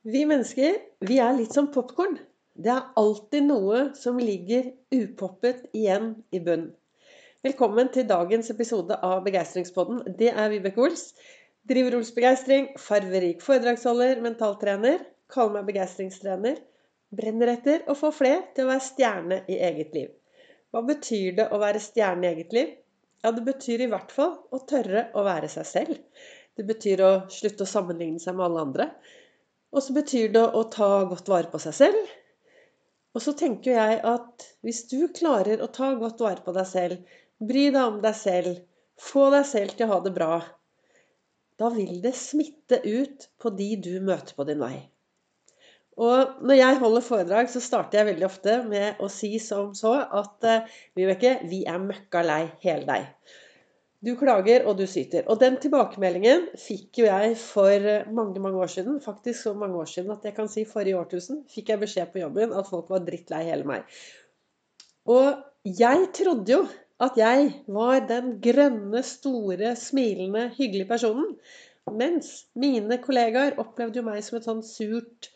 Vi mennesker vi er litt som popkorn. Det er alltid noe som ligger upoppet igjen i bunnen. Velkommen til dagens episode av Begeistringspodden. Det er Vibeke Ols. Driver Ols Begeistring, farverik foredragsholder, mentaltrener. Kaller meg begeistringstrener. Brenner etter å få flere til å være stjerne i eget liv. Hva betyr det å være stjerne i eget liv? Ja, det betyr i hvert fall å tørre å være seg selv. Det betyr å slutte å sammenligne seg med alle andre. Og så betyr det å ta godt vare på seg selv. Og så tenker jeg at hvis du klarer å ta godt vare på deg selv, bry deg om deg selv, få deg selv til å ha det bra, da vil det smitte ut på de du møter på din vei. Og når jeg holder foredrag, så starter jeg veldig ofte med å si som så at eh, Vibeke, vi er møkka lei hele deg. Du klager, og du syter. Og den tilbakemeldingen fikk jo jeg for mange mange år siden. Faktisk så mange år siden at jeg kan si forrige årtusen fikk jeg beskjed på jobben at folk var drittlei hele meg. Og jeg trodde jo at jeg var den grønne, store, smilende, hyggelige personen. Mens mine kollegaer opplevde jo meg som et sånn surt,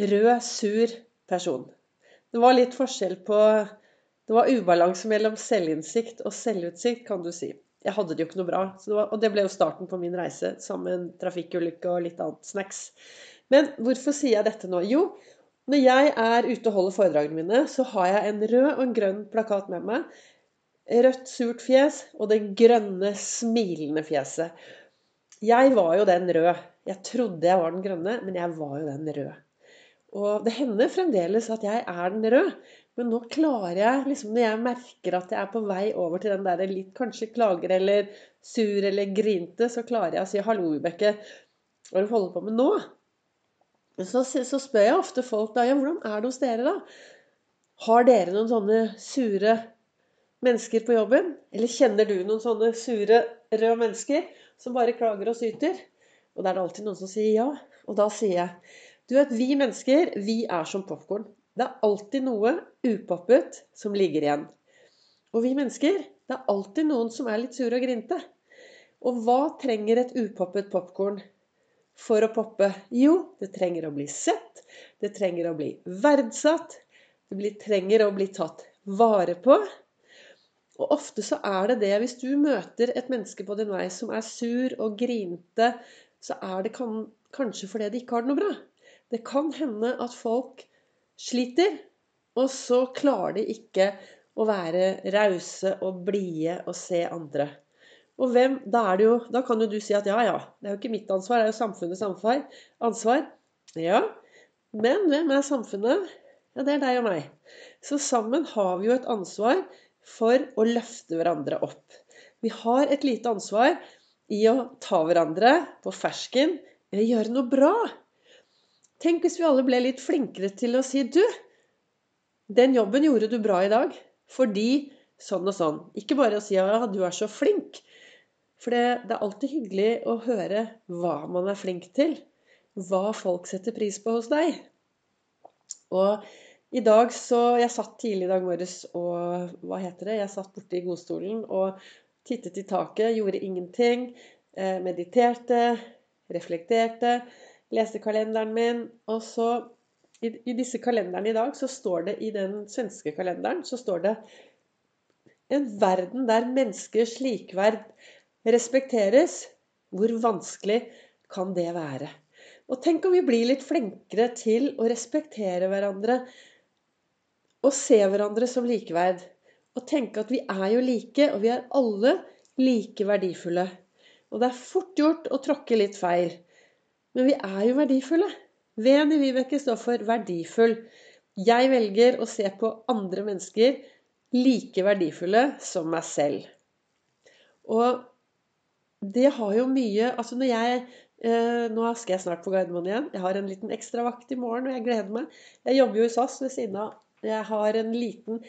rød, sur person. Det var litt forskjell på Det var ubalanse mellom selvinnsikt og selvutsikt, kan du si. Jeg hadde det jo ikke noe bra. Det var, og det ble jo starten på min reise, sammen med en trafikkulykke og litt annet snacks. Men hvorfor sier jeg dette nå? Jo, når jeg er ute og holder foredragene mine, så har jeg en rød og en grønn plakat med meg. Rødt, surt fjes og det grønne, smilende fjeset. Jeg var jo den røde. Jeg trodde jeg var den grønne, men jeg var jo den røde. Og det hender fremdeles at jeg er den rød, men nå klarer jeg, liksom når jeg merker at jeg er på vei over til den der litt kanskje klager eller sur eller grinte, så klarer jeg å si 'hallo, Vibeke, hva er det du holder på med nå?' Så, så, spør jeg ofte folk da, ja, hvordan er det hos dere, da? Har dere noen sånne sure mennesker på jobben? Eller kjenner du noen sånne sure, røde mennesker som bare klager og syter? Og da er det alltid noen som sier ja. Og da sier jeg du vet, Vi mennesker vi er som popkorn. Det er alltid noe upoppet som ligger igjen. Og vi mennesker, det er alltid noen som er litt sure og grinte. Og hva trenger et upoppet popkorn for å poppe? Jo, det trenger å bli sett. Det trenger å bli verdsatt. Det trenger å bli tatt vare på. Og ofte så er det det hvis du møter et menneske på din vei som er sur og grinte, så er det kanskje fordi de ikke har det noe bra. Det kan hende at folk sliter, og så klarer de ikke å være rause og blide og se andre. Og hvem, da, er det jo, da, kan jo du si at ja, ja, det er jo ikke mitt ansvar, det er jo samfunnets ansvar. Ja, men hvem er samfunnet? Ja, det er deg og meg. Så sammen har vi jo et ansvar for å løfte hverandre opp. Vi har et lite ansvar i å ta hverandre på fersken eller gjøre noe bra. Tenk hvis vi alle ble litt flinkere til å si Du, den jobben gjorde du bra i dag. Fordi sånn og sånn. Ikke bare å si ja, du er så flink. For det, det, er alltid hyggelig å høre hva man er flink til. Hva folk setter pris på hos deg. Og i dag så Jeg satt tidlig i dag morges og Hva heter det? Jeg satt borte i godstolen og tittet i taket, gjorde ingenting. Eh, mediterte, reflekterte leste kalenderen min. Og så i, i, disse kalenderne i dag så står det i den svenske kalenderen så står det en verden der menneskers likeverd respekteres. Hvor vanskelig kan det være? Og tenk om vi blir litt flinkere til å respektere hverandre og se hverandre som likeverd. Og tenke at vi er jo like, og vi er alle like verdifulle. Og det er fort gjort å tråkke litt feil. Men vi er jo verdifulle. V-en i Vibeke står for verdifull. Jeg velger å se på andre mennesker like verdifulle som meg selv. Og det har jo mye Altså når jeg eh, Nå skal jeg snart på Gardermoen igjen. Jeg har en liten ekstravakt i morgen, og jeg gleder meg. Jeg jobber jo i SAS ved siden av. Jeg har en liten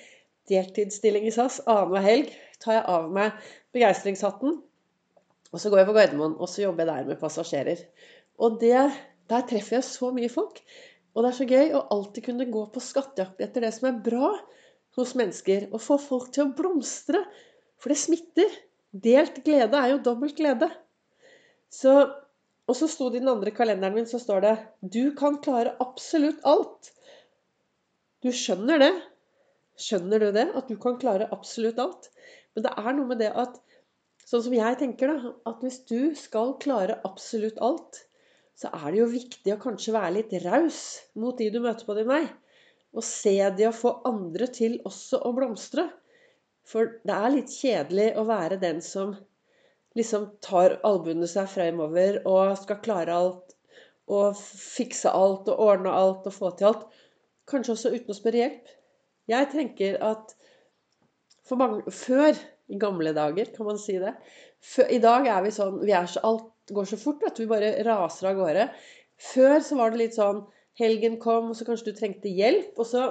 deltidsstilling i SAS. Annenhver helg tar jeg av meg begeistringshatten, og så går jeg på Gardermoen, og så jobber jeg der med passasjerer. Og det, der treffer jeg så mye folk. Og det er så gøy å alltid kunne gå på skattejakt etter det som er bra hos mennesker. Og få folk til å blomstre. For det smitter. Delt glede er jo dobbelt glede. Så, Og så sto det i den andre kalenderen min så står det 'Du kan klare absolutt alt'. Du skjønner det? Skjønner du det? At du kan klare absolutt alt? Men det er noe med det at Sånn som jeg tenker, da. At hvis du skal klare absolutt alt, så er det jo viktig å kanskje være litt raus mot de du møter på din vei. Og se de og få andre til også å blomstre. For det er litt kjedelig å være den som liksom tar albuene seg fremover og skal klare alt og fikse alt og ordne alt og få til alt. Kanskje også uten å spørre hjelp. Jeg tenker at for mange, før i gamle dager, kan man si det. Før, I dag er vi sånn vi er så, Alt går så fort at vi bare raser av gårde. Før så var det litt sånn Helgen kom, og så kanskje du trengte hjelp. Og så,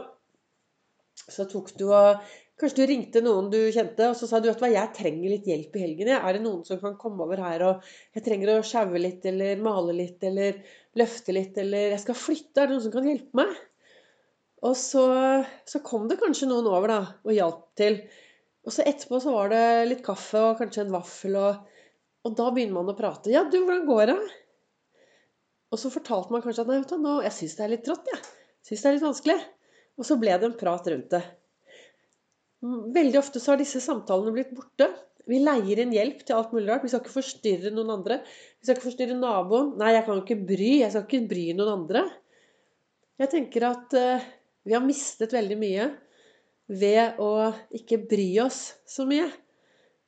så tok du og Kanskje du ringte noen du kjente, og så sa du at jeg trenger litt hjelp i helgen. Er det noen som kan komme over her, og jeg trenger å sjaue litt, eller male litt, eller løfte litt, eller jeg skal flytte. Er det noen som kan hjelpe meg? Og så, så kom det kanskje noen over da, og hjalp til. Og så etterpå så var det litt kaffe og kanskje en vaffel, og, og da begynner man å prate. 'Ja, du, hvordan går det?' Og så fortalte man kanskje at 'nei, vet du, nå, jeg syns det er litt trått, jeg. Syns det er litt vanskelig'. Og så ble det en prat rundt det. Veldig ofte så har disse samtalene blitt borte. Vi leier inn hjelp til alt mulig rart. Vi skal ikke forstyrre noen andre. Vi skal ikke forstyrre naboen. Nei, jeg kan ikke bry. Jeg skal ikke bry noen andre. Jeg tenker at uh, vi har mistet veldig mye ved å ikke bry oss så mye.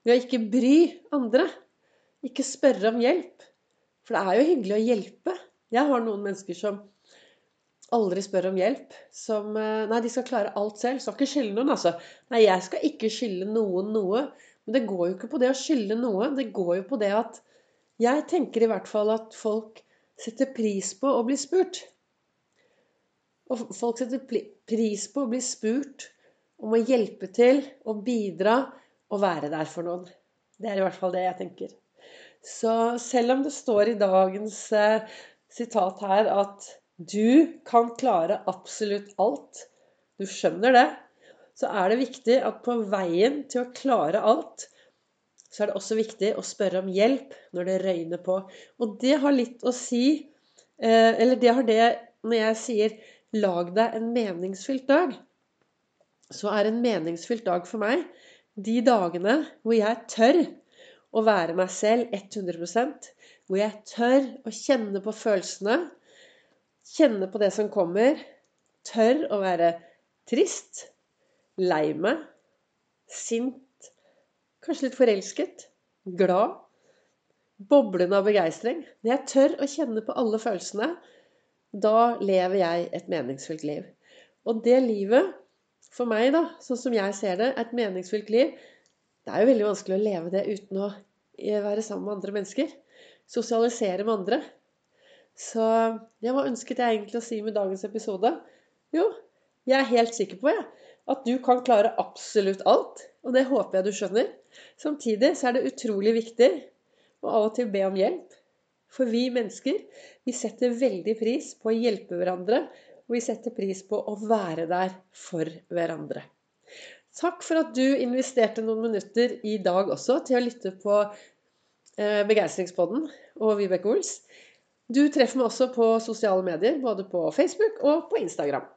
Ved å ikke bry andre. Ikke spørre om hjelp. For det er jo hyggelig å hjelpe. Jeg har noen mennesker som aldri spør om hjelp. Som eh, Nei, de skal klare alt selv. Skal ikke skylde noen, altså. Nei, jeg skal ikke skylde noen noe. Men det går jo ikke på det å skylde noe. Det går jo på det at Jeg tenker i hvert fall at folk setter pris på å bli spurt. Og folk setter pris på å bli spurt om å hjelpe til og bidra og være der for noen. Det er i hvert fall det jeg tenker. Så selv om det står i dagens eh, sitat her at du kan klare absolutt alt, du skjønner det, så er det viktig at på veien til å klare alt, så er det også viktig å spørre om hjelp når det røyner på. Og det har litt å si eh, Eller det har det når jeg sier 'lag deg en meningsfylt dag' så er en meningsfylt dag for meg de dagene hvor jeg tør å være meg selv 100% Hvor jeg tør å kjenne på følelsene, kjenne på det som kommer. Tør å være trist, lei meg, sint, kanskje litt forelsket, glad, boblende av begeistring. Når jeg tør å kjenne på alle følelsene, da lever jeg et meningsfylt liv. Og det livet for meg, da, sånn som jeg ser det, et meningsfylt liv Det er jo veldig vanskelig å leve det uten å være sammen med andre mennesker. Sosialisere med andre. Så hva ønsket jeg egentlig å si med dagens episode? Jo, jeg er helt sikker på jeg, at du kan klare absolutt alt. Og det håper jeg du skjønner. Samtidig så er det utrolig viktig å av og til be om hjelp. For vi mennesker, vi setter veldig pris på å hjelpe hverandre og vi setter pris på å være der for hverandre. Takk for at du investerte noen minutter i dag også til å lytte på eh, Begeistringspodden og Vibeke Ols. Du treffer meg også på sosiale medier, både på Facebook og på Instagram.